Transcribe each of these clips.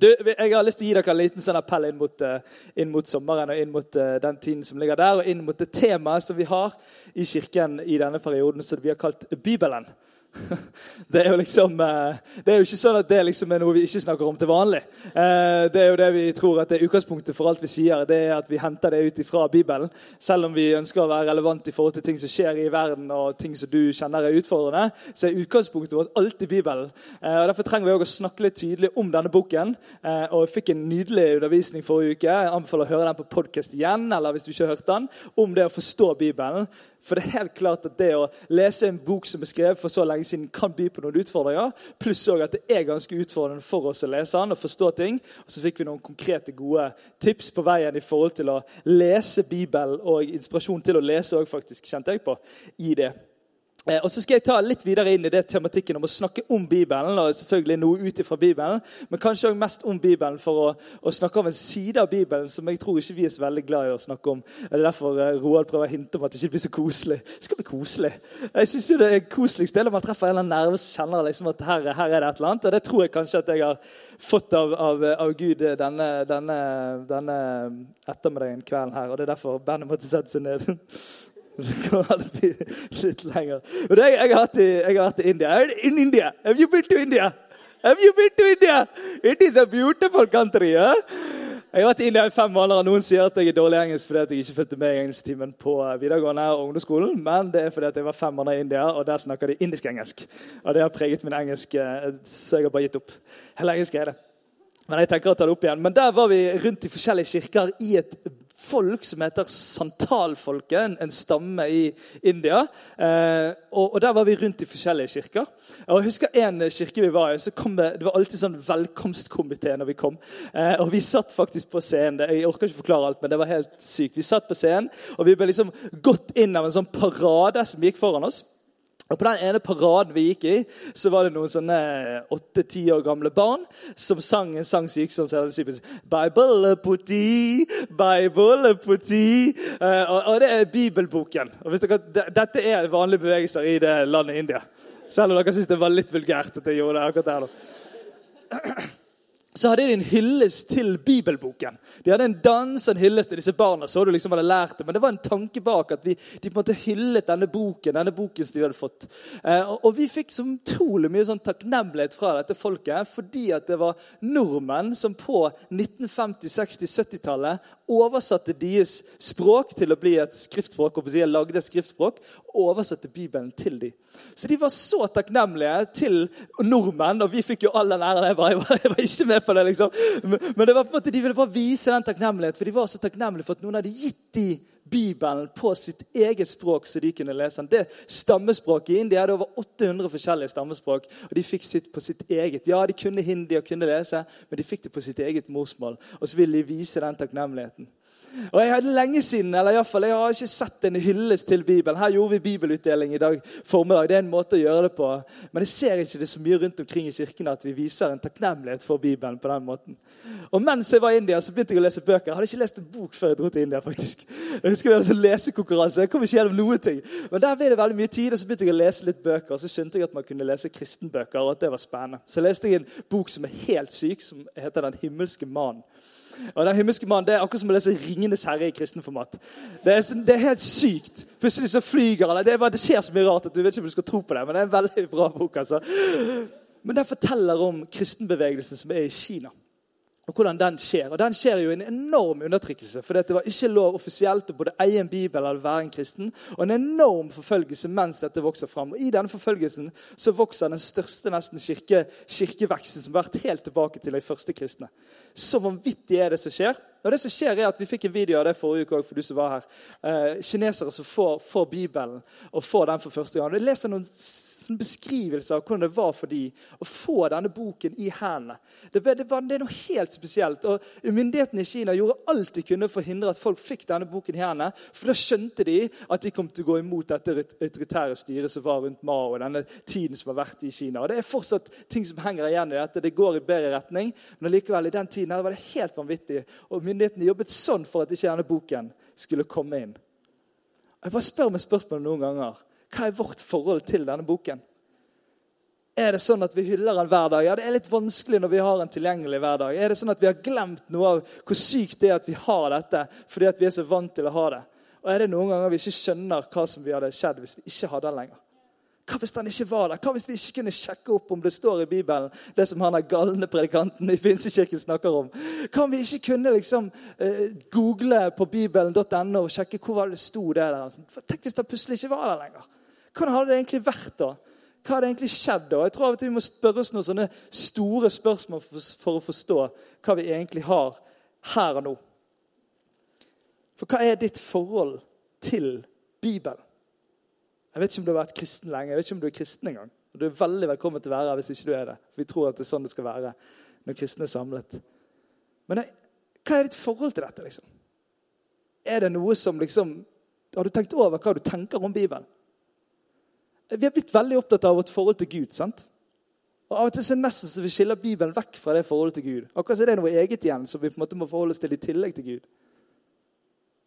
Du, jeg har lyst til å gi dere en liten sånn appell inn mot, eh, inn mot sommeren og inn mot eh, den tiden som ligger der, og inn mot det temaet som vi har i kirken i denne perioden, som vi har kalt Bibelen. Det er jo liksom, eh, det er jo ikke sånn at det liksom er noe vi ikke snakker om til vanlig. Eh, det er jo det vi tror at det er utgangspunktet for alt vi sier. det er At vi henter det ut fra Bibelen. Selv om vi ønsker å være relevant i forhold til ting som skjer i verden, og ting som du kjenner er utfordrende, så er utgangspunktet vårt alltid Bibelen. Eh, og Derfor trenger vi også å snakke litt tydelig om denne boken. Og Jeg fikk en nydelig undervisning forrige uke. Jeg anbefaler å høre den på podkast igjen, eller hvis du ikke har hørt den, om det å forstå Bibelen. For det er helt klart at det å lese en bok som er skrevet for så lenge siden, kan by på noen utfordringer. Pluss at det er ganske utfordrende for oss å lese den og forstå ting. Og så fikk vi noen konkrete, gode tips på veien i forhold til å lese Bibelen og inspirasjon til å lese òg, faktisk, kjente jeg på, i det. Eh, og så skal jeg ta litt videre inn i det tematikken om å snakke om Bibelen. og selvfølgelig noe ut Bibelen, Men kanskje også mest om Bibelen for å, å, snakke om en side av Bibelen som jeg tror ikke vi er så veldig glad i å snakke om. Det er derfor eh, Roald prøver å hinte om at det ikke blir så koselig. Det skal bli koselig. Jeg synes Det er koseligst når man treffer en eller annen nerve som kjenner liksom at her, her, er det et eller annet. Og det tror jeg kanskje at jeg har fått av, av, av Gud denne, denne, denne ettermiddagen, kvelden her. Og det er derfor bandet måtte sette seg ned. litt lenger. Men det, jeg, har hatt, jeg har i India. In India. Have you been to India? Have you been to India? It is a beautiful country. Eh? Jeg har vært i India i fem måneder, og Noen sier at jeg er dårlig engelsk fordi jeg ikke fulgte med i engelsktimen på videregående og ungdomsskolen, men det er fordi jeg var fem måneder i India, og der snakker de indisk-engelsk. Og Det har preget min engelsk, eh, så jeg har bare gitt opp. Hele engelsk er det. Men jeg tenker å ta det opp igjen. Men der var vi rundt i forskjellige kirker i et folk som heter santalfolket, en, stamme i India. Eh, og, og, Der var vi rundt i forskjellige kirker. Og jeg husker En kirke vi var i, så kom det, det var alltid sånn velkomstkomité når vi kom. Eh, og Vi satt faktisk på scenen. Jeg orker ikke forklare alt, men det var helt sykt. Vi satt på scenen, og vi ble liksom gått inn av en sånn parade som gikk foran oss. Og På den ene paraden vi gikk i, så var det noen sånne åtte-ti år gamle barn som sang en sang som gikk sånn Bible putti, Bible putti. Uh, og, og, det er bibelboken. Og dere, Dette er vanlige bevegelser i det landet India. Selv om dere syns det var litt vulgært at jeg gjorde det akkurat her. Så hadde de en hyllest til bibelboken. De hadde en dans og en hyllest til disse barna. så du liksom hadde lært det, Men det var en tanke bak at vi, de på en måte hyllet denne boken denne boken som de hadde fått. Eh, og, og, vi fikk så utrolig mye sånn takknemlighet fra dette folket fordi at det var nordmenn som på 1950-, 60-, 70-tallet oversatte deres språk til å bli et skriftspråk. og lagde et skriftspråk, oversatte Bibelen til dem. Så de var så takknemlige til nordmenn, og vi fikk jo all den æren. Jeg, jeg, jeg var ikke med på det, liksom. Men det var på en måte, de ville bare vise den takknemlighet, for de var så takknemlige for at noen hadde gitt de Bibelen på sitt eget språk, så de kunne lese den. Det stammespråket i India hadde over 800 forskjellige stammespråk, og de fikk sitt på sitt eget. Ja, de kunne hindi og kunne lese, men de fikk det på sitt eget morsmål. Og så ville de vise den takknemligheten. Og Jeg hadde lenge siden, eller i alle fall, jeg har ikke sett en hyllest til Bibelen. Her gjorde vi bibelutdeling i dag formiddag. Det er en måte å gjøre det på. Men jeg ser ikke det så mye rundt omkring i kirkene at vi viser en takknemlighet for Bibelen. på den måten. Og Mens jeg var i India, så begynte jeg å lese bøker. Jeg hadde ikke lest en bok før jeg dro til India. faktisk. Jeg husker vi hadde sånn lesekonkurranse. Jeg kom ikke gjennom noe ting. Men der ble det veldig mye tid, og så begynte jeg å lese litt bøker. Og så skjønte jeg at man kunne lese kristenbøker, og at det var spennende. Så leste jeg en bok som er helt syk, som heter 'Den himmelske mannen'. Og den himmelske mannen, Det er akkurat som å lese 'Ringenes herre' i kristenformat. Det er, det er helt sykt. Plutselig så flyger han. det, det skjer så mye rart at du vet ikke om du skal tro på det. Men det er en veldig bra bok. altså. Men den forteller om kristenbevegelsen som er i Kina. Og hvordan Den skjer Og den skjer jo i en enorm undertrykkelse. For det var ikke lov offisielt å både eie en bibel eller være en kristen. Og en enorm forfølgelse mens dette vokser fram. Og I denne forfølgelsen så vokser den største nesten kirke, kirkeveksten som har vært helt tilbake til de første kristne. Så vanvittig er det som skjer. Og det som skjer er at Vi fikk en video av det forrige uke for du som var her. Eh, kinesere som får, får, Bibelen og får den for første gang. Jeg leser noen beskrivelser av hvordan det var for dem å få denne boken i hendene. Det, det, det, er noe helt spesielt. og Myndighetene i Kina gjorde alt de kunne for å hindre at folk fikk denne boken i hendene. For da skjønte de at de kom til å gå imot dette autoritære styret som var rundt Mao. og denne tiden som har vært i Kina. Og Det er fortsatt ting som henger igjen i dette. Det går i bedre retning. Men likevel, i den tiden var det helt vanvittig. Og myndighetene jobbet sånn for at ikke denne boken skulle komme inn. Jeg bare spør meg spørsmålet noen ganger. Hva er vårt forhold til denne boken? Er det sånn at vi hyller den hver dag? Ja, Det er litt vanskelig når vi har den tilgjengelig hver dag. Er det sånn at vi har glemt noe av hvor sykt det er at vi har dette fordi at vi er så vant til å ha det? Og er det noen ganger vi ikke skjønner hva som vi hadde skjedd hvis vi ikke hadde den lenger? Hva hvis den ikke var der? Hva hvis vi ikke kunne sjekke opp om det står i Bibelen, det som han er galne predikanten i Finsekirken snakker om? Hva om vi ikke kunne liksom eh, google på bibelen.no og sjekke hvor det sto det der? Tenk hvis den plutselig ikke var der lenger. Hvordan hadde det egentlig vært da? Hva hadde egentlig skjedd da? Jeg tror av og til vi må spørre oss noen sånne store spørsmål for, for å forstå hva vi egentlig har her og nå. For hva er ditt forhold til Bibelen? Jeg vet ikke om du har vært kristen lenge. Jeg vet ikke om du er kristen engang. Du er veldig velkommen til å være her hvis ikke du er det. Vi tror at det er sånn det skal være når kristne er samlet. Men hva er ditt forhold til dette? liksom? Er det noe som liksom Har du tenkt over hva du tenker om Bibelen? Vi har blitt veldig opptatt av vårt forhold til Gud. sant? Og Av og til så nesten så vi skiller Bibelen vekk fra det forholdet til Gud. Akkurat så er det noe eget igjen som vi på en måte må forholde oss til i tillegg til Gud.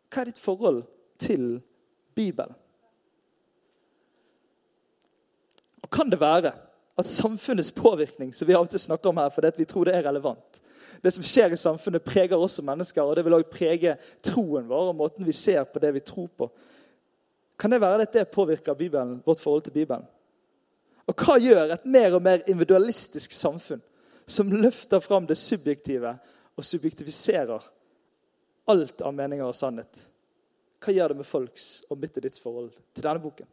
Hva er ditt forhold til Bibelen? Og Kan det være at samfunnets påvirkning som vi av og til snakker om her, fordi vi tror det er relevant, det som skjer i samfunnet, preger oss som mennesker, og det vil også prege troen vår og måten vi ser på det vi tror på. Kan det være at det påvirker Bibelen, vårt forhold til Bibelen? Og hva gjør et mer og mer individualistisk samfunn som løfter fram det subjektive og subjektiviserer alt av meninger og sannhet? Hva gjør det med folks og mitt og ditt forhold til denne boken?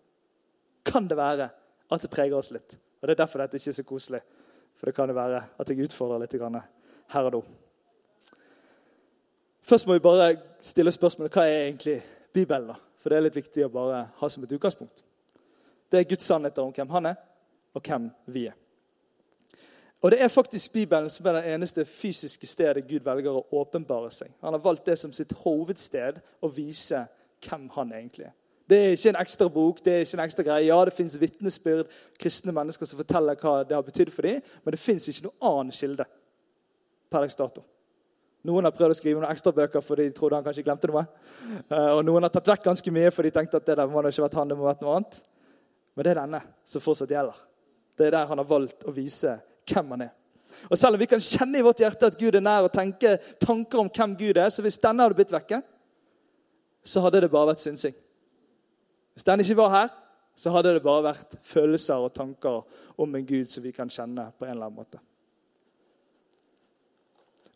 Kan det være at det preger oss litt? Og Det er derfor dette ikke er så koselig. For det kan jo være at jeg utfordrer litt her og nå. Først må vi bare stille spørsmålet hva er egentlig Bibelen. da? For det er litt viktig å bare ha som et utgangspunkt. Det er Guds sannheter om hvem han er, og hvem vi er. Og Det er faktisk Bibelen som er det eneste fysiske stedet Gud velger å åpenbare seg. Han har valgt det som sitt hovedsted å vise hvem han egentlig er. Det er ikke en ekstra bok, det er ikke en ekstra greie. Ja, det fins vitnesbyrd, kristne mennesker som forteller hva det har betydd for dem, men det fins ikke noe annen kilde per dags dato. Noen har prøvd å skrive noen ekstra bøker fordi de trodde han kanskje glemte noe. Eh, og noen har tatt vekk ganske mye fordi de tenkte at det der må det ikke vært han, det må vært noe annet. Men det er denne som fortsatt gjelder. Det er der han har valgt å vise hvem han er. Og Selv om vi kan kjenne i vårt hjerte at Gud er nær og tenke tanker om hvem Gud er, så hvis denne hadde blitt vekke, så hadde det bare vært synsing. Hvis den ikke var her, så hadde det bare vært følelser og tanker om en Gud som vi kan kjenne på en eller annen måte.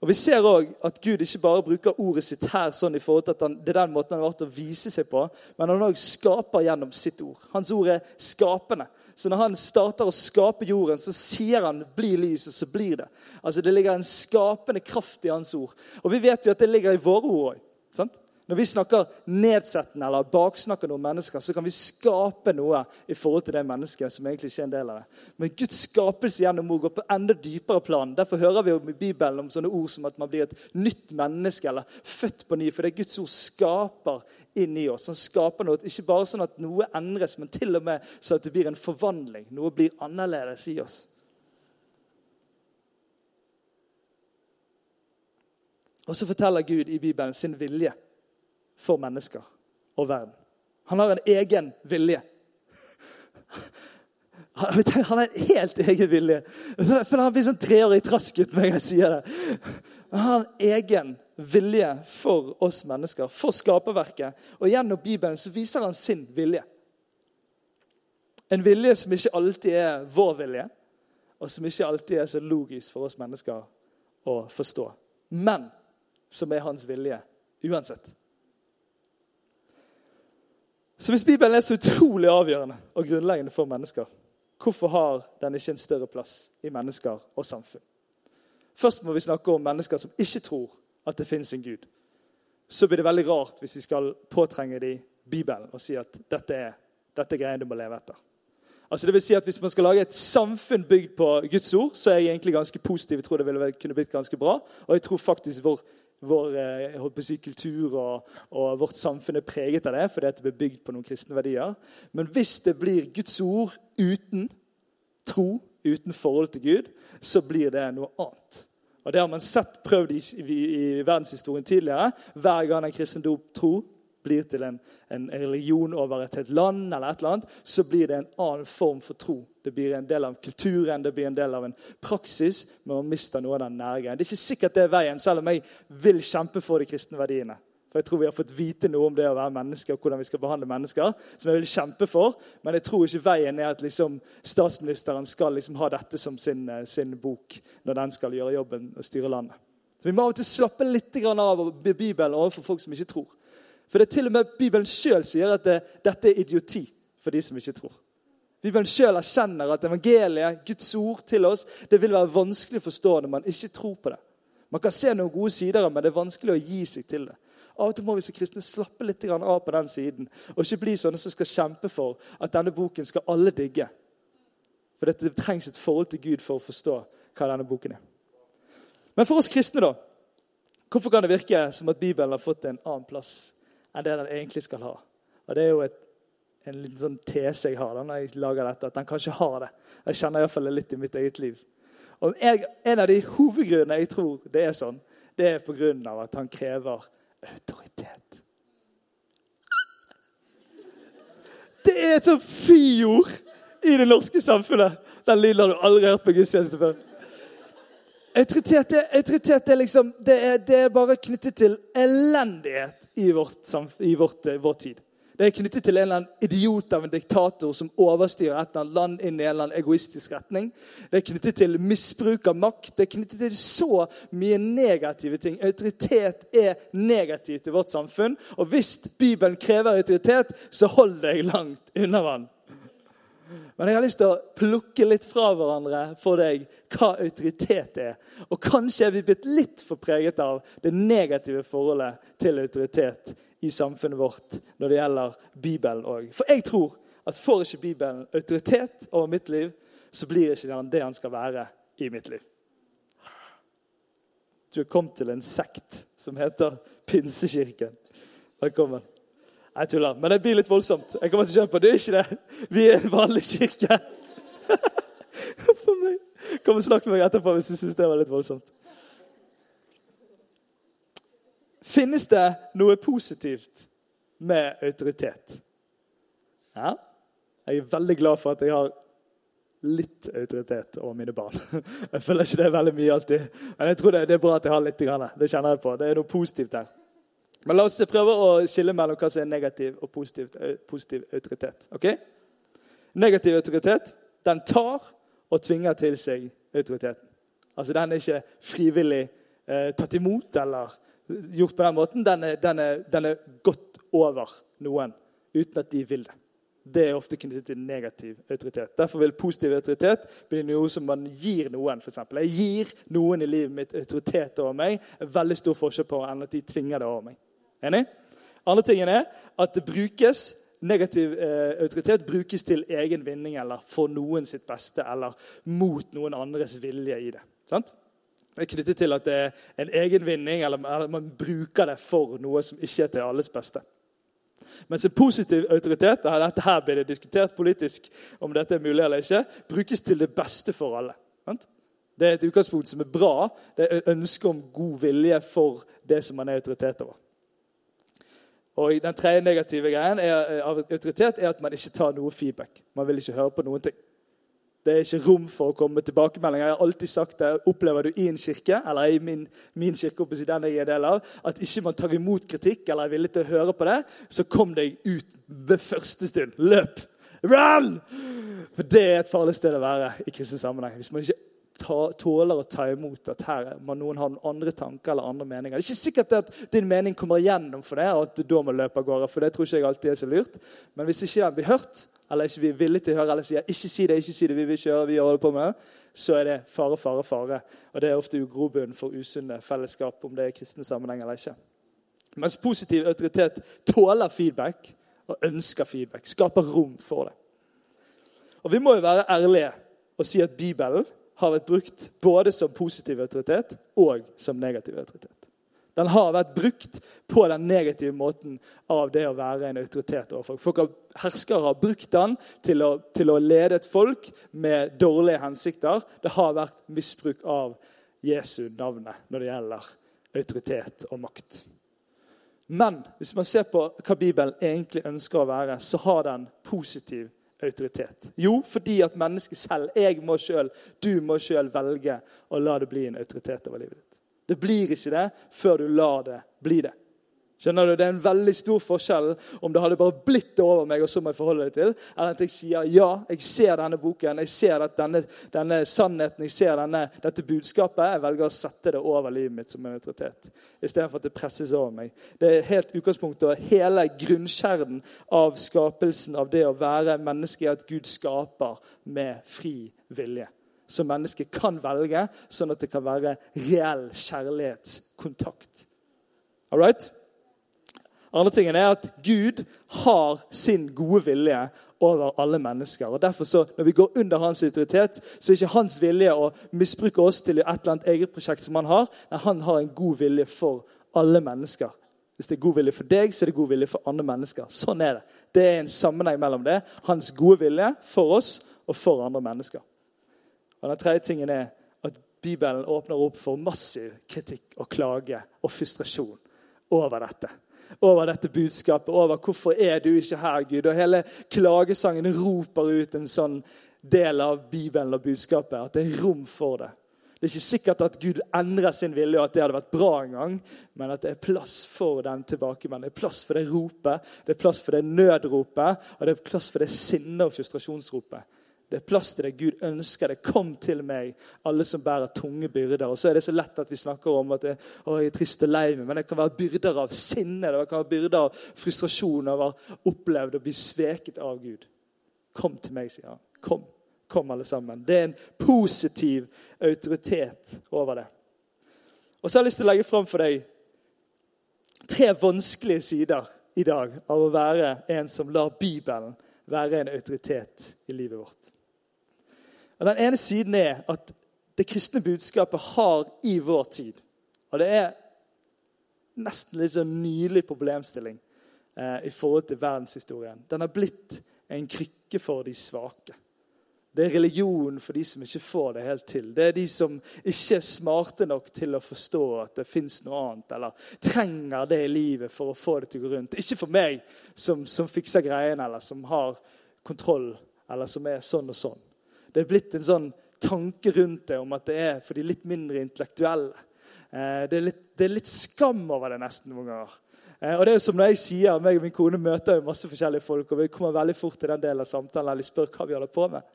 Og Vi ser òg at Gud ikke bare bruker ordet sitt her sånn i forhold til at han, det er den måten han har vært å vise seg på, men han òg skaper gjennom sitt ord. Hans ord er skapende. Så når han starter å skape jorden, så sier han 'bli lys', og så blir det. Altså Det ligger en skapende kraft i hans ord. Og vi vet jo at det ligger i våre ord òg. Når vi snakker nedsettende eller baksnakker noen mennesker, så kan vi skape noe i forhold til det mennesket som egentlig ikke er en del av det. Men Guds skapelse gjennom ord går på enda dypere plan. Derfor hører vi i Bibelen om sånne ord som at man blir et nytt menneske eller født på ny. For det Guds ord skaper inn i oss. Han skaper noe, Ikke bare sånn at noe endres, men til og med så at det blir en forvandling. Noe blir annerledes i oss. Og så forteller Gud i Bibelen sin vilje for mennesker og verden. Han har en egen vilje. Han har en helt egen vilje. For Han blir sånn treårig trasket når jeg sier det. Han har en egen vilje for oss mennesker, for skaperverket. Og gjennom Bibelen så viser han sin vilje. En vilje som ikke alltid er vår vilje, og som ikke alltid er så logisk for oss mennesker å forstå. Men som er hans vilje uansett. Så hvis Bibelen er så utrolig avgjørende og grunnleggende for mennesker, hvorfor har den ikke en større plass i mennesker og samfunn? Først må vi snakke om mennesker som ikke tror at det fins en Gud. Så blir det veldig rart hvis vi skal påtrenge dem Bibelen og si at dette er, dette er du må leve etter. Altså det vil si at Hvis man skal lage et samfunn bygd på Guds ord, så er jeg egentlig ganske positiv. Jeg tror det ville kunne blitt ganske bra. Og jeg tror faktisk vår, vår eh, si, kultur og, og, vårt samfunn er preget av det, fordi det blir bygd på noen kristne verdier. Men hvis det blir Guds ord uten tro, uten forhold til Gud, så blir det noe annet. Og Det har man sett prøvd i, i, i verdenshistorien tidligere. Hver gang en kristendom tro blir til en, en, religion over et, et land, eller et eller annet, så blir det en annen form for tro. Det blir en del av kulturen, det blir en del av en praksis, men man mister noe av den nærgreien. Det er ikke sikkert det er veien, selv om jeg vil kjempe for de kristne verdiene. For Jeg tror vi har fått vite noe om det å være menneske og hvordan vi skal behandle mennesker. som jeg vil kjempe for, Men jeg tror ikke veien er at liksom statsministeren skal liksom ha dette som sin, eh, sin, bok når den skal gjøre jobben og styre landet. Så Vi må av og til slappe litt av Bibelen overfor folk som ikke tror. For det er til og med Bibelen sjøl sier at det, dette er idioti for de som ikke tror. Bibelen sjøl erkjenner at evangeliet, Guds ord til oss, det vil være vanskelig å forstå når man ikke tror på det. Man kan se noen gode sider, men det er vanskelig å gi seg til det. Av og til må vi som kristne slappe litt av på den siden og ikke bli sånne som skal kjempe for at denne boken skal alle digge. For det trengs et forhold til Gud for å forstå hva denne boken er. Men for oss kristne, da? Hvorfor kan det virke som at Bibelen har fått en annen plass enn det den egentlig skal ha. Og Det er jo et, en liten sånn tese jeg har da, når jeg lager dette, at den kanskje har det. Jeg kjenner iallfall det litt i mitt eget liv. Og jeg, En av de hovedgrunnene jeg tror det er sånn, det er pga. at han krever autoritet. Det er et sånt fyord i det norske samfunnet. Den lyden har du aldri hørt på gudstjeneste før. Autoritet, er, autoritet er liksom, det er, det er, bare knyttet til elendighet i, vårt, i vårt, eh, vår tid. Det er knyttet til en eller annen idiot av en diktator som overstyrer et eller annet land inn i en eller annen egoistisk retning. Det er knyttet til misbruk av makt. Det er knyttet til så mye negative ting. Autoritet er negativt i vårt samfunn. Og hvis Bibelen krever autoritet, så hold deg langt unna vann. Men jeg har lyst til å plukke litt fra hverandre for deg hva autoritet er. Og kanskje er vi blitt litt for preget av det negative forholdet til autoritet i samfunnet vårt når det gjelder Bibelen òg. For jeg tror at får ikke Bibelen autoritet over mitt liv, så blir ikke den det han skal være i mitt liv. Du er kommet til en sekt som heter Pinsekirken. Velkommen. Jeg tuller, men det blir litt voldsomt. Jeg kommer til å kjenne på, Det er ikke det. Vi er en vanlig kirke. For meg. Kom og snakk med meg etterpå hvis du syns det var litt voldsomt. Finnes det noe positivt med autoritet? Ja. Jeg er veldig glad for at jeg har litt autoritet over mine barn. Jeg føler ikke det er veldig mye alltid, men jeg tror det, er bra at jeg har litt. Det kjenner jeg på. Det er noe positivt her. Men la oss prøve å skille mellom hva som er negativ og positiv, positiv autoritet. Okay? Negativ autoritet den tar og tvinger til seg autoriteten. Altså Den er ikke frivillig eh, tatt imot eller gjort på den måten. Den er, den, er, den er, gått over noen uten at de vil det. Det er ofte knyttet til negativ autoritet. Derfor vil positiv autoritet bli noe som man gir noen. For eksempel. jeg gir noen i livet mitt autoritet over meg. En veldig stor forskjell på enn at de tvinger det over meg. Enig? Andre tingen er at det brukes negativ eh, autoritet brukes til egen vinning eller for noen sitt beste eller mot noen andres vilje i det. Sant? Det er knyttet til at det er en egenvinning, eller, eller man bruker det for noe som ikke er til alles beste. Mens en positiv autoritet dette her blir det diskutert politisk om dette er mulig eller ikke, brukes til det beste for alle. Det er et utgangspunkt som er bra. Det er ønske om god vilje for det som man er autoritet over. Og Den tredje negative greien er, eh, av autoritet er at man ikke tar noe feedback. Man vil ikke høre på noen ting. Det er ikke rom for å komme med tilbakemeldinger. Jeg har alltid sagt det. Opplever du i en kirke, eller i min, min kirke, den jeg er del av, at ikke man tar imot kritikk eller er villig til å høre på det, så kom deg ut ved første stund. Løp! Run! For det er et farlig sted å være i kristen sammenheng. Hvis man ikke tåler å ta imot at her må noen ha noen andre tanker eller andre meninger. Det er ikke sikkert at din mening kommer igjennom for det, og at du da må løpe av gårde. for det tror ikke jeg alltid er så lurt. Men hvis ikke den blir hørt, eller ikke vi er villige til å høre, eller sier 'ikke si det, ikke si det, vi vil ikke høre, vi holder på med så er det fare, fare, fare. Og det er ofte grobunn for usunne fellesskap, om det er kristne sammenheng eller ikke. Mens positiv autoritet tåler feedback og ønsker feedback. Skaper rom for det. Og Vi må jo være ærlige og si at Bibelen har vært brukt både som positiv autoritet og som negativ autoritet. Den har vært brukt på den negative måten av det å være en autoritet overfor folk. har, herskere har brukt den til å, til å, lede et folk med dårlige hensikter. Det har vært misbruk av Jesu navnet når det gjelder autoritet og makt. Men hvis man ser på hva Bibelen egentlig ønsker å være, så har den positiv autoritet. Jo, fordi at mennesket selv, jeg må selv, du må selv velge å la det bli en autoritet over livet ditt. Det blir ikke det før du lar det bli det. Skjønner du? Det er en veldig stor forskjell om det hadde bare blitt over meg, og så må jeg forholde det til, eller at jeg sier ja, jeg ser denne boken, jeg ser denne, denne, sannheten, jeg ser denne, dette budskapet. Jeg velger å sette det over livet mitt som en autoritet, istedenfor at det presses over meg. Det er helt utgangspunktet og hele grunnkjernen av skapelsen av det å være menneske, at Gud skaper med fri vilje som mennesket kan velge, sånn at det kan være reell kjærlighetskontakt. All right? Andre tingen er at Gud har sin gode vilje over alle mennesker. og derfor så, Når vi går under hans autoritet, så er ikke hans vilje å misbruke oss til et eller annet eget prosjekt som han har. Nei, Han har en god vilje for alle mennesker. Hvis det er god vilje for deg, så er det god vilje for andre mennesker. Sånn er det. Det er en sammenheng mellom det. Hans gode vilje for oss og for andre mennesker. Og Den tredje tingen er at Bibelen åpner opp for massiv kritikk og klage og frustrasjon over dette over dette budskapet, over 'hvorfor er du ikke her, Gud?' Og hele klagesangen roper ut en sånn del av Bibelen og budskapet. At det er rom for det. Det er ikke sikkert at Gud endrer sin vilje, og at det hadde vært bra en gang, men at det er plass for den tilbakemeldingen. Det er plass for det ropet, det er plass for det nødropet, og det er plass for det sinne- og frustrasjonsropet. Det er plass til det. Gud ønsker det. Kom til meg, alle som bærer tunge byrder. Og så er det så lett at vi snakker om at det, å, jeg er trist og lei meg, men det kan være byrder av sinne det kan være byrder av frustrasjon over opplevd å bli sveket av Gud. Kom til meg, sier han. Kom. Kom, alle sammen. Det er en positiv autoritet over det. Og så har jeg lyst til å legge fram for deg tre vanskelige sider i dag av å være en som lar Bibelen være en autoritet i livet vårt. Den ene siden er at det kristne budskapet har i vår tid Og det er nesten litt sånn nylig problemstilling eh, i forhold til verdenshistorien. Den har blitt en krykke for de svake. Det er religion for de som ikke får det helt til. Det er de som ikke er smarte nok til å forstå at det fins noe annet, eller trenger det i livet for å få det til å gå rundt. Ikke for meg som, som fikser greiene, eller som har kontroll, eller som er sånn og sånn. Det er blitt en sånn tanke rundt det om at det er for de litt mindre intellektuelle. Eh, det er, litt, det er litt skam over det nesten noen ganger. Eh, og det er som når jeg sier, meg og min kone møter jo masse forskjellige folk, og vi kommer veldig fort til den delen av samtalen der de spør hva vi holder på med.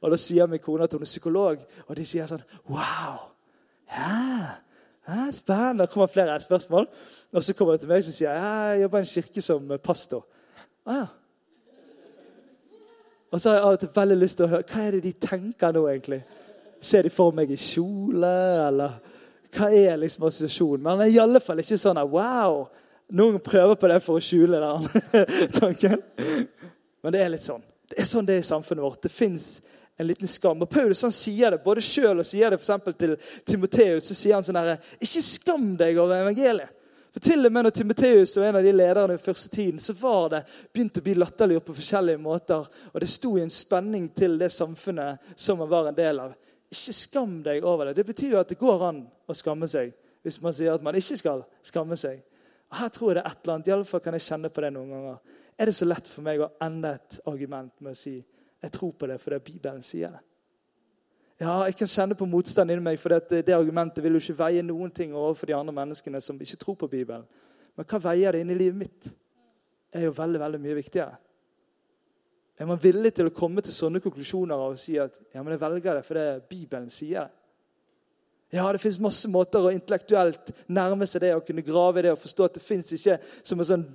Og Da sier min kone at hun er psykolog, og de sier sånn Wow! Ja, ja spennende. Det kommer flere spørsmål. Og så kommer det til meg som sier jeg jobber i en kirke som pastor. Ah, ja. Og så har jeg av og til veldig lyst til å høre hva er det de tenker nå, egentlig. Ser de for meg i kjole, eller hva er liksom assosiasjonen? Men han er i alle fall ikke sånn at wow. Noen prøver på det for å skjule den tanken. Men det er litt sånn. Det er sånn det er i samfunnet vårt. Det fins en liten skam. Og Paulus han sier det både sjøl og sier det for til Timoteus. Så sier han sånn herre Ikke skam deg over evangeliet. For til og med når Timoteus var en av de lederne i første tiden, så var det begynt å bli latterliggjort på forskjellige måter. Og det sto i en spenning til det samfunnet som man var en del av. Ikke skam deg over det. Det betyr jo at det går an å skamme seg hvis man sier at man ikke skal skamme seg. Og her tror jeg det er et eller annet. Iallfall kan jeg kjenne på det noen ganger. Er det så lett for meg å ende et argument med å si jeg tror på det fordi Bibelen sier det? Ja, jeg kan kjenne på motstand inni meg, for det, det, argumentet vil jo ikke veie noen ting overfor de andre menneskene som ikke tror på Bibelen. Men hva veier det inn i livet mitt? Det er jo veldig veldig mye viktigere. Er man villig til å komme til sånne konklusjoner og si at ja, men jeg velger det fordi Bibelen sier det? Ja, det fins masse måter å intellektuelt nærme seg det og kunne grave i det og forstå at det fins ikke som en sånn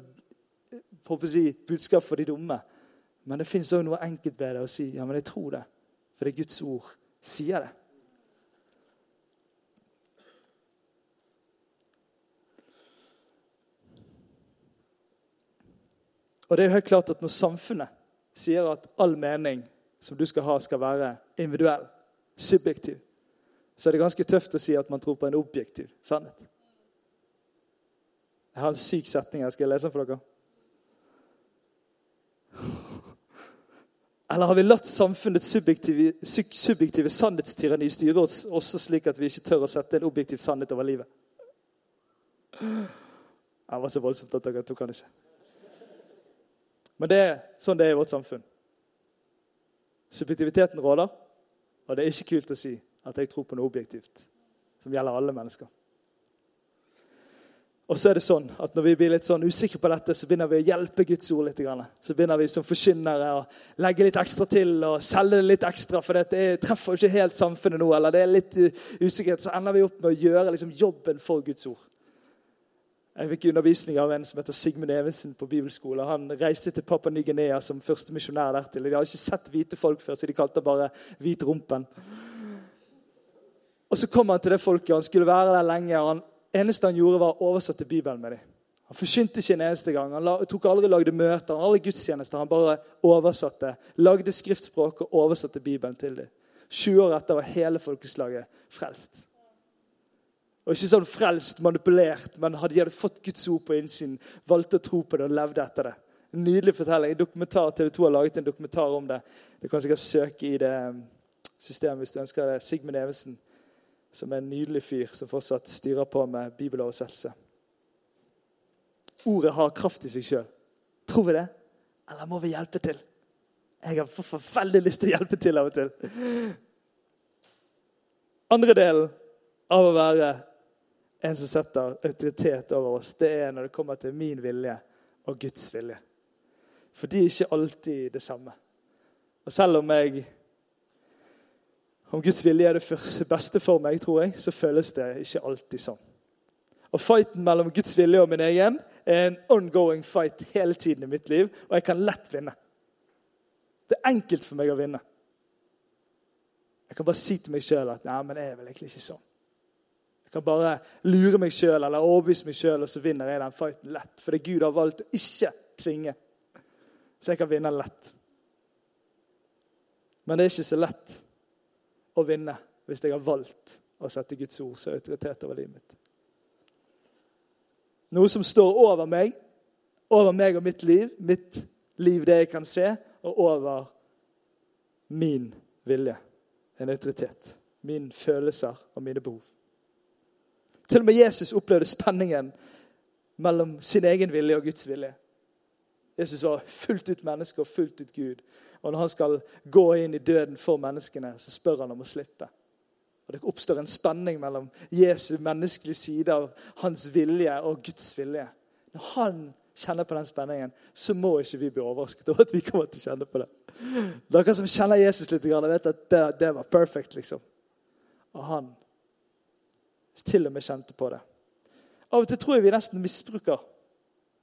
si, budskap for de dumme. Men det fins òg noe enkelt ved det å si ja, men jeg tror det. For det er Guds ord sier det. Og det er helt klart at Når samfunnet sier at all mening som du skal ha, skal være individuell, subjektiv, så er det ganske tøft å si at man tror på en objektiv sannhet. Jeg har en syk setning jeg skal lese for dere. Eller har vi latt samfunnets subjektive, subjektive sannhetstyranni styre oss også slik at vi ikke tør å sette en objektiv sannhet over livet? Det var så voldsomt at dere tok han ikke. Men det er sånn det er i vårt samfunn. Subjektiviteten råder, og det er ikke kult å si at jeg tror på noe objektivt som gjelder alle mennesker. Og så er det sånn at Når vi blir litt sånn usikre på dette, så begynner vi å hjelpe Guds ord litt. Så begynner vi som forkynnere å legge litt ekstra til og selge det litt ekstra. For det treffer jo ikke helt samfunnet nå, eller det er litt usikkerhet. Så ender vi opp med å gjøre liksom jobben for Guds ord. Jeg fikk undervisning av en som heter Sigmund Evensen på bibelskole. Han reiste til Papua Ny-Guinea som første misjonær dertil. De hadde ikke sett hvite folk før, så de kalte bare hvit-rumpen. Og så kom han til det folket. Han skulle være der lenge. og han eneste han gjorde, var å oversette Bibelen med dem. Han forsynte ikke en eneste gang. Han tok aldri lagde møter, han aldri gudstjenester. Han bare oversatte, lagde skriftspråk og oversatte Bibelen til dem. 20 år etter var hele folkeslaget frelst. Og Ikke sånn frelst, manipulert, men de hadde fått Guds ord på innsiden, valgte å tro på det og levde etter det. En nydelig fortelling. En dokumentar, TV 2 har laget en dokumentar om det. Du kan sikkert søke i det um, systemet hvis du ønsker det. Sigmund Evensen som er en nydelig fyr som fortsatt styrer på med bibeloversettelse. Ordet har kraft i seg sjøl. Tror vi det? Eller må vi hjelpe til? Jeg har for veldig lyst til å hjelpe til av og til. Andre delen av å være en som setter autoritet over oss, det er når det kommer til min vilje og Guds vilje. For de er ikke alltid det samme. Og selv om jeg om Guds vilje er det beste for meg, tror jeg, så føles det ikke alltid sånn. Og Fighten mellom Guds vilje og min egen er en ongoing fight hele tiden i mitt liv, og jeg kan lett vinne. Det er enkelt for meg å vinne. Jeg kan bare si til meg sjøl at nei, men jeg er vel egentlig ikke sånn. Jeg kan bare lure meg sjøl eller overbevise meg sjøl, og så vinner jeg den fighten lett. Fordi Gud har valgt å ikke tvinge. Så jeg kan vinne lett. Men det er ikke så lett å vinne hvis jeg har valgt å sette Guds ord som autoritet over livet mitt. Noe som står over meg, over meg og mitt liv, mitt liv, det jeg kan se, og over min vilje. En autoritet. Mine følelser og mine behov. Til og med Jesus opplevde spenningen mellom sin egen vilje og Guds vilje. Jesus var fullt ut menneske og fullt ut Gud. Og når han skal gå inn i døden for menneskene, så spør han om å slippe. Og Det oppstår en spenning mellom Jesu menneskelige side av hans vilje og Guds vilje. Når han kjenner på den spenningen, så må ikke vi bli overrasket over at vi kommer til å kjenne på det. Dere som kjenner Jesus litt, vet at det, det var perfekt, liksom. Og han til og med kjente på det. Av og til tror jeg vi nesten misbruker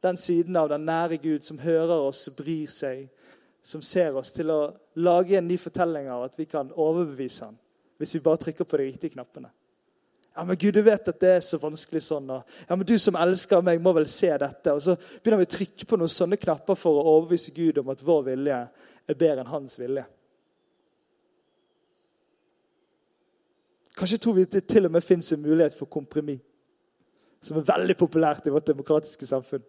den siden av den nære Gud som hører oss, bryr seg, som ser oss, til å lage en ny fortelling av at vi kan overbevise ham hvis vi bare trykker på de riktige knappene. Ja, men Gud, du vet at det er så vanskelig sånn. Og, ja, men Du som elsker meg, må vel se dette. Og Så begynner vi å trykke på noen sånne knapper for å overbevise Gud om at vår vilje er bedre enn hans vilje. Kanskje tror vi det til og med fins en mulighet for kompromiss, som er veldig populært i vårt demokratiske samfunn.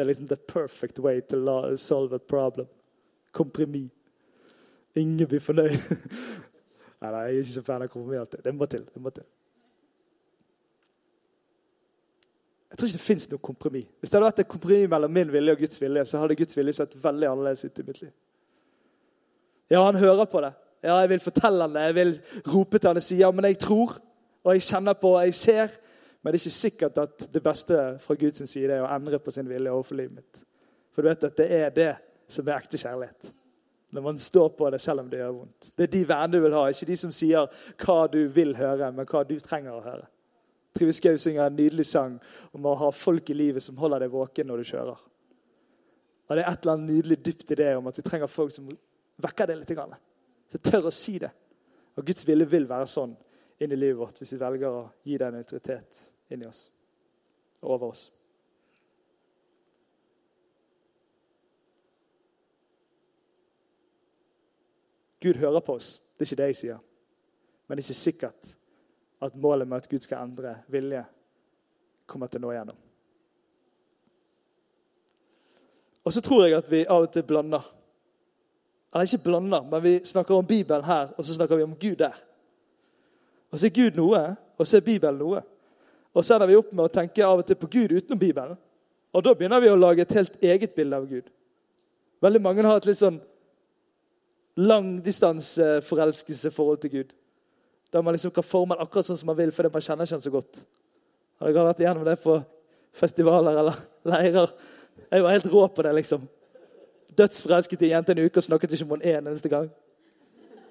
Det er liksom the perfect way to solve a problem kompromiss. Ingen blir fornøyd. Nei, nei, jeg er ikke så fan av kompromiss alltid. Det må til. det må til. Jeg tror ikke det fins noe kompromiss. Hvis det hadde vært et kompromiss mellom min vilje og Guds vilje, så hadde Guds vilje sett veldig annerledes ut i mitt liv. Ja, han hører på det. Ja, jeg vil fortelle han det. Jeg vil rope til han og si ja, men jeg tror, og jeg kjenner på, og jeg ser. Men det er ikke sikkert at det beste fra Guds side er å endre på sin vilje overfor livet mitt. For du vet at det er det som er ekte kjærlighet. Når man står på det selv om det gjør vondt. Det er de vennene du vil ha, ikke de som sier hva du vil høre, men hva du trenger å høre. Trine Skau synger en nydelig sang om å ha folk i livet som holder deg våken når du kjører. Og Det er et eller annet nydelig dypt i det om at vi trenger folk som vekker det litt. Så tør å si det. Og Guds vilje vil være sånn inn i livet vårt hvis vi velger å gi den en autoritet inni oss. Over oss. Gud hører på oss. Det er ikke det jeg sier. Men det er ikke sikkert at målet med at Gud skal endre vilje, kommer til å nå igjennom. Og så tror jeg at vi av og til blander. Eller ikke blander, men vi snakker om Bibelen her, og så snakker vi om Gud der. Og så er Gud noe, og så er Bibelen noe. Og så ender vi opp med å tenke av og til på Gud utenom Bibelen. Og da begynner vi å lage et helt eget bilde av Gud. Veldig mange har et litt sånn langdistanseforelskelseforhold til Gud. Der man liksom kan forme den akkurat sånn som man vil, fordi man kjenner ikke den så godt. Har dere vært igjennom det på festivaler eller leirer? Jeg var helt rå på det, liksom. Dødsforelsket i en en uke og snakket ikke om henne en eneste gang.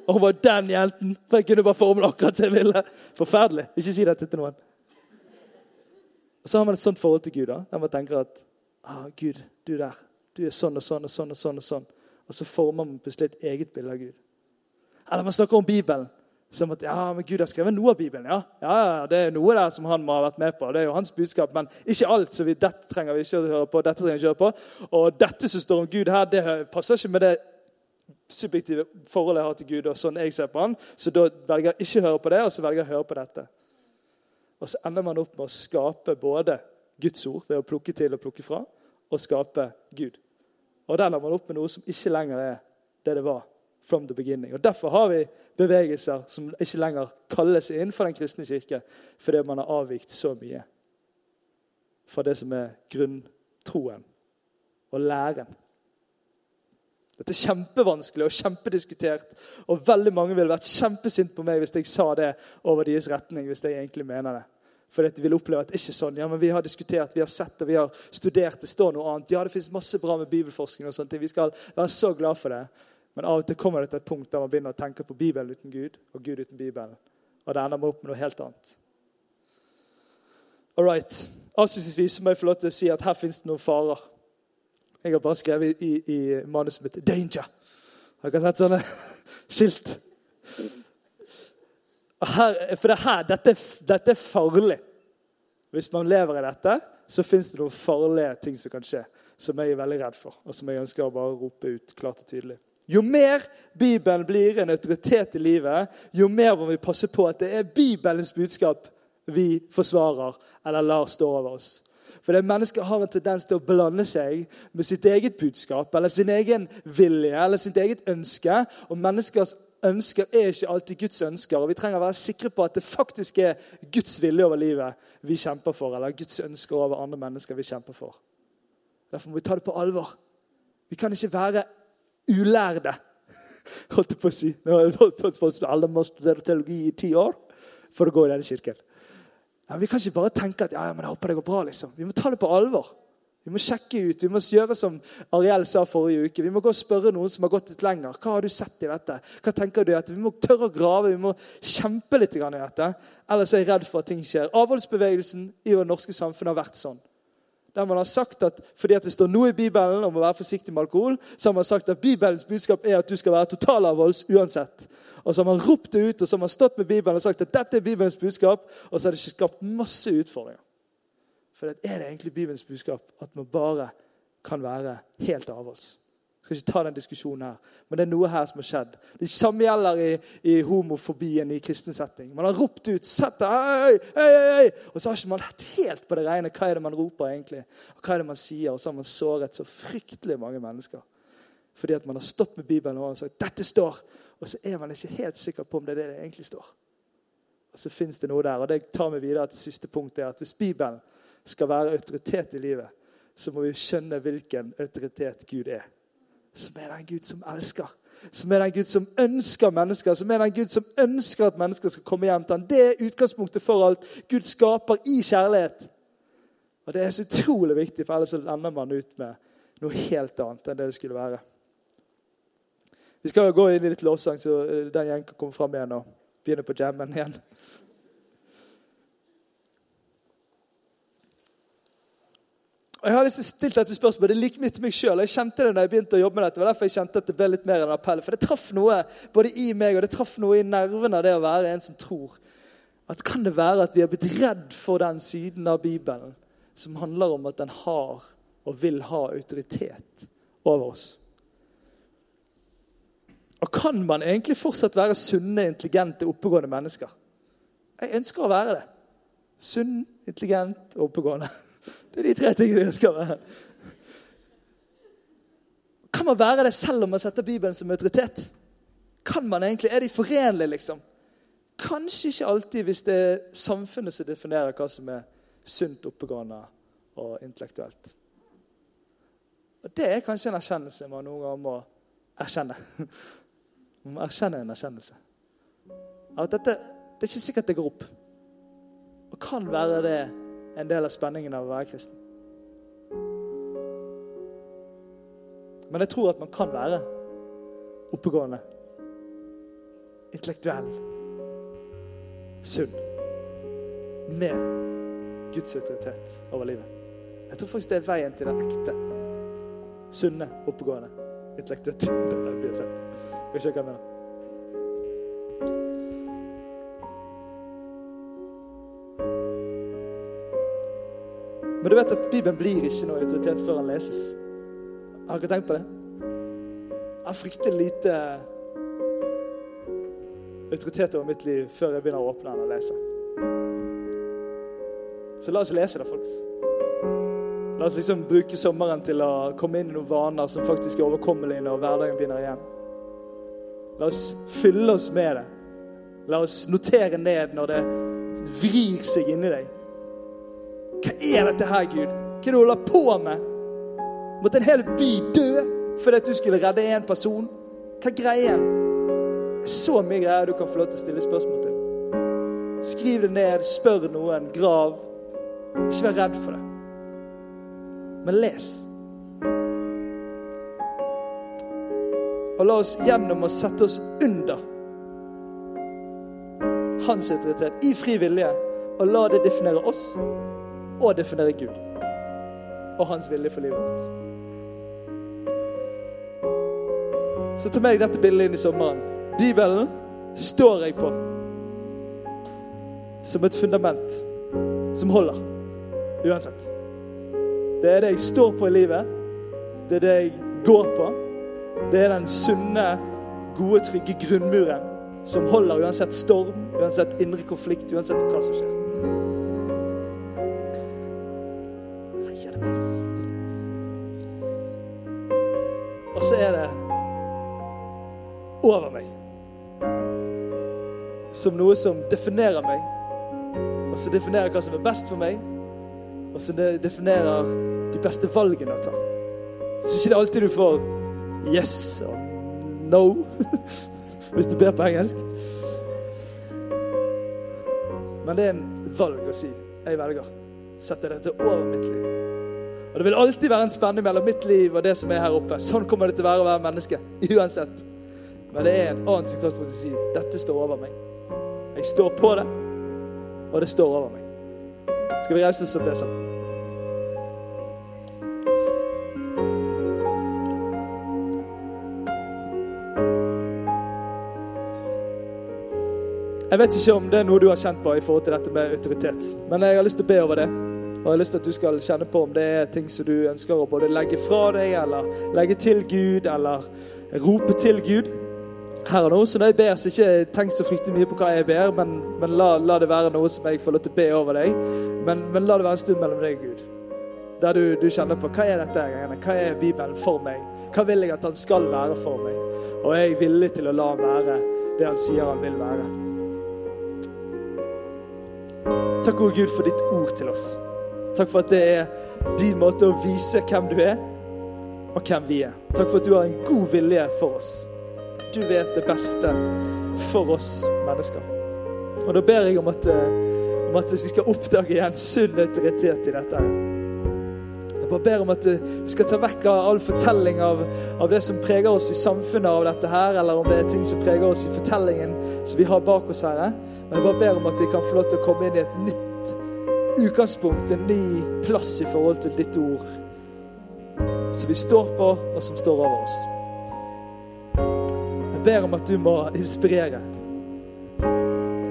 Og hun var den jenten, for jeg kunne bare forme det akkurat som jeg ville. Forferdelig. Ikke si dette til noen. Og Så har man et sånt forhold til Gud, da, der man tenker at ah, Gud, du der, du er sånn og sånn og sånn. Og sånn og sånn. Og så former man plutselig et eget bilde av Gud. Eller man snakker om Bibelen. Som at ja, men Gud har skrevet noe av Bibelen. Ja, ja, Det er noe der som han må ha vært med på. Det er jo hans budskap, Men ikke alt. så vi, dette trenger vi ikke å høre på. dette trenger vi ikke å høre på. Og dette som står om Gud her, det passer ikke med det subjektive forholdet jeg har til Gud. og sånn jeg ser på han, Så da velger jeg ikke å høre på det, og så velger jeg å høre på dette. Og så ender man opp med å skape både Guds ord ved å plukke til og plukke fra, og skape Gud. Og der ender man opp med noe som ikke lenger er det det var from the beginning. Og Derfor har vi bevegelser som ikke lenger kalles innenfor den kristne kirke, fordi man har avvikt så mye fra det som er grunntroen og læren. Dette er kjempevanskelig og kjempediskutert, og veldig mange ville vært kjempesint på meg hvis jeg sa det over deres retning. hvis jeg egentlig mener det. For de vil oppleve at det ikke er sånn. Ja, men Vi har diskutert, vi har sett og vi har studert. Det står noe annet. Ja, det fins masse bra med bibelforskning. og sånne ting. Vi skal være så glad for det. Men av og til kommer det til et punkt der man begynner å tenke på Bibelen uten Gud og Gud uten Bibelen. Og det ender opp med noe helt annet. All right. Avslutningsvis må jeg få lov til å si at her fins det noen farer. Jeg har bare skrevet i, i manuset mitt 'Danger'. Har dere sett sånne skilt? Her, for det her, dette, dette, er farlig. Hvis man lever i dette, så fins det noen farlige ting som kan skje. Som jeg er veldig redd for, og som jeg ønsker å bare rope ut klart og tydelig. Jo mer Bibelen blir en autoritet i livet, jo mer må vi passe på at det er Bibelens budskap vi forsvarer eller lar stå over oss. For det Mennesker har en tendens til å blande seg med sitt eget budskap eller sin egen vilje eller sitt eget ønske. Og menneskers ønsker er ikke alltid Guds ønsker. og Vi trenger å være sikre på at det faktisk er Guds vilje over livet vi kjemper for, eller Guds ønsker over andre mennesker vi kjemper for. Derfor må vi ta det på alvor. Vi kan ikke være ulærde. Holdt jeg på å si. Nå har jeg holdt på å Alle må studere teologi i ti år for å gå i denne kirken. Ja, vi kan ikke bare tenke at ja, men jeg håper det går bra. liksom. Vi må ta det på alvor. Vi må sjekke ut. Vi må gjøre som Ariel sa forrige uke. Vi må gå og spørre noen som har gått litt lenger. Hva har du sett i dette? Hva tenker du i dette? Vi må tørre å grave. Vi må kjempe litt i dette. Ellers er jeg redd for at ting skjer. Avholdsbevegelsen i det norske samfunnet har vært sånn der man har sagt at fordi at det står noe i Bibelen om å være forsiktig med alkohol, så har man sagt at Bibelens budskap er at du skal være totalavholds uansett. Og så har man ropt det ut og så har man stått med Bibelen og sagt at dette er Bibelens budskap, og så har det ikke skapt masse utfordringer. For er det egentlig Bibelens budskap at man bare kan være helt avholds? Skal ikke ta den diskusjonen her, men det er noe her som har skjedd. Det samme gjelder i, i homofobien i kristen setting. Man har ropt ut Sett deg! Hei, hei, hei! Og så har ikke man hatt helt på det rene hva er det man roper egentlig, og hva er det man sier. Og så har man såret så fryktelig mange mennesker. Fordi at man har stått med Bibelen og sagt 'dette står', og så er man ikke helt sikker på om det er det det egentlig står. Og så fins det noe der. Og det tar meg videre til siste punkt. er at Hvis Bibelen skal være autoritet i livet, så må vi skjønne hvilken autoritet Gud er som er den Gud som elsker. Som er den Gud som ønsker mennesker, som er den Gud som ønsker at mennesker skal komme hjem til ham. Det er utgangspunktet for alt Gud skaper i kjærlighet. Og Det er så utrolig viktig, for ellers ender man ut med noe helt annet enn det det skulle være. Vi skal jo gå inn i litt lovsang, så eh, den gjengen kan komme fram igjen og begynne på jammen igjen. Og Jeg har å stille dette spørsmålet. Det like mye til meg sjøl. Jeg kjente det når jeg begynte å jobbe med dette. Det var derfor jeg kjente at det ble litt mer enn appell. For det traff noe både i meg og det traff noe i nervene av det å være en som tror. At Kan det være at vi har blitt redd for den siden av Bibelen som handler om at den har og vil ha autoritet over oss? Og kan man egentlig fortsatt være sunne, intelligente, oppegående mennesker? Jeg ønsker å være det. Sunn, intelligent og oppegående. Det er de tre tingene jeg skal være. Kan man være det selv om man setter Bibelen som autoritet? Kan man egentlig? Er de forenlige, liksom? Kanskje ikke alltid hvis det er samfunnet som definerer hva som er sunt, oppegående og intellektuelt. Og Det er kanskje en erkjennelse man noen ganger må erkjenne. Man må erkjenne en erkjennelse. At dette, det er ikke sikkert det går opp. Og kan være det en del av spenningen av å være kristen. Men jeg tror at man kan være oppegående, intellektuell, sunn, med Guds autoritet over livet. Jeg tror faktisk det er veien til den ekte, sunne, oppegående, intellektuelle. Jeg skjønner hva jeg mener. Men du vet at Bibelen blir ikke noe autoritet før den leses. Har dere tenkt på det? Jeg har fryktelig lite autoritet over mitt liv før jeg begynner å åpne den og lese. Så la oss lese det, folkens. La oss liksom bruke sommeren til å komme inn i noen vaner som faktisk er overkommelige når hverdagen begynner igjen. La oss fylle oss med det. La oss notere ned når det vrir seg inni deg. Hva er dette her, Gud? Hva er det du holder på med? Måtte en hel by dø fordi du skulle redde én person? Hva er greien? Så mye greier du kan få lov til å stille spørsmål til. Skriv det ned, spør noen, grav. Ikke vær redd for det. Men les. Og la oss gjennom å sette oss under hans autoritet i fri vilje, og la det definere oss og definere Gud og hans vilje for livet vårt. Så ta med deg dette bildet inn i sommeren. Bibelen står jeg på som et fundament som holder uansett. Det er det jeg står på i livet. Det er det jeg går på. Det er den sunne, gode, trygge grunnmuren som holder uansett storm, uansett indre konflikt, uansett hva som skjer. Over meg. Som noe som definerer meg, og som definerer hva som er best for meg, og som definerer de beste valgene å ta. Så ikke det er alltid du får yes og no, hvis du ber på engelsk. Men det er en valg å si. Jeg velger. Setter dette over mitt liv. Og Det vil alltid være en spenning mellom mitt liv og det som er her oppe. Sånn kommer det til å være å være menneske. Uansett. Men det er en annen utgangspunkt å si dette står over meg. Jeg står på det, og det står over meg. Skal vi reise oss opp det sammen? Jeg vet ikke om det er noe du har kjent på i forhold til dette med autoritet, men jeg har lyst til å be over det. Og jeg har lyst til at du skal kjenne på om det er ting som du ønsker å både legge fra deg, eller legge til Gud, eller rope til Gud. Her og nå, så når jeg ber, så ikke tenk så fryktelig mye på hva jeg ber, men, men la, la, det være noe som jeg får lov til å be over deg. Men, men la det være en stund mellom deg og Gud. Der du, du, kjenner på hva er dette Hva er Bibelen for meg? Hva vil jeg at han skal være for meg? Og er jeg villig til å la han være det han sier han vil være? Takk, gode Gud, for ditt ord til oss. Takk for at det er din måte å vise hvem du er, og hvem vi er. Takk for at du har en god vilje for oss. Du vet det beste for oss mennesker. Og da ber jeg om at, eh, om at vi skal oppdage igjen sunn autoritet i dette. Jeg bare ber om at vi skal ta vekk av all fortelling av, av, det som preger oss i samfunnet av dette her, eller om det er ting som preger oss i fortellingen som vi har bak oss, Herre. Men jeg bare ber om at vi kan få lov til å komme inn i et nytt utgangspunkt, en ny plass i forhold til ditt ord. Som vi står på, og som står over oss. Jeg ber om at du må inspirere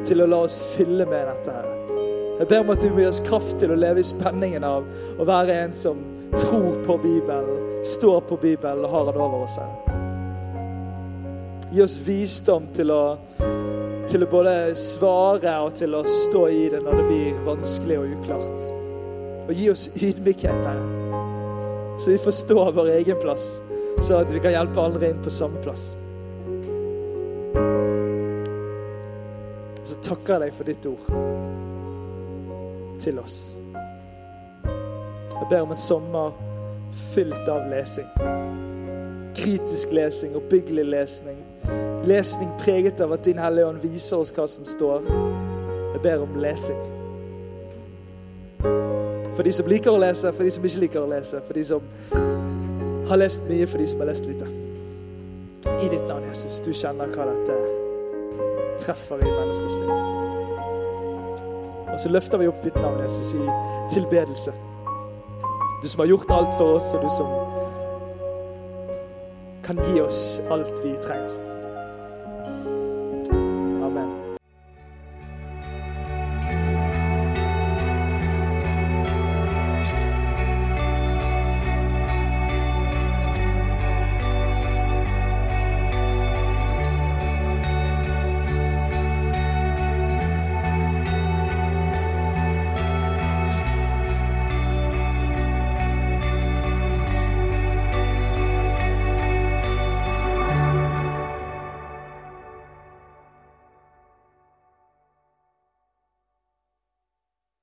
til å la oss fylle med dette her. Jeg ber om at du må gi oss kraft til å leve i spenningen av å være en som tror på Bibelen, står på Bibelen og har den over oss her. Gi oss visdom til å, til å både svare og til å stå i det når det blir vanskelig og uklart. Og gi oss ydmykhet, Herre, så vi forstår vår egen plass, så at vi kan hjelpe andre inn på samme plass. Så takker jeg deg for ditt ord til oss. Jeg ber om en sommer fylt av lesing. Kritisk lesing, oppbyggelig lesning. Lesning preget av at Din Hellige Ånd viser oss hva som står. Jeg ber om lesing. For de som liker å lese, for de som ikke liker å lese, for de som har lest mye, for de som har lest lite. I ditt navn, Jesus, du kjenner hva dette treffer i menneskers liv. Og så løfter vi opp ditt navn, Jesus, i tilbedelse. Du som har gjort alt for oss, og du som kan gi oss alt vi trenger.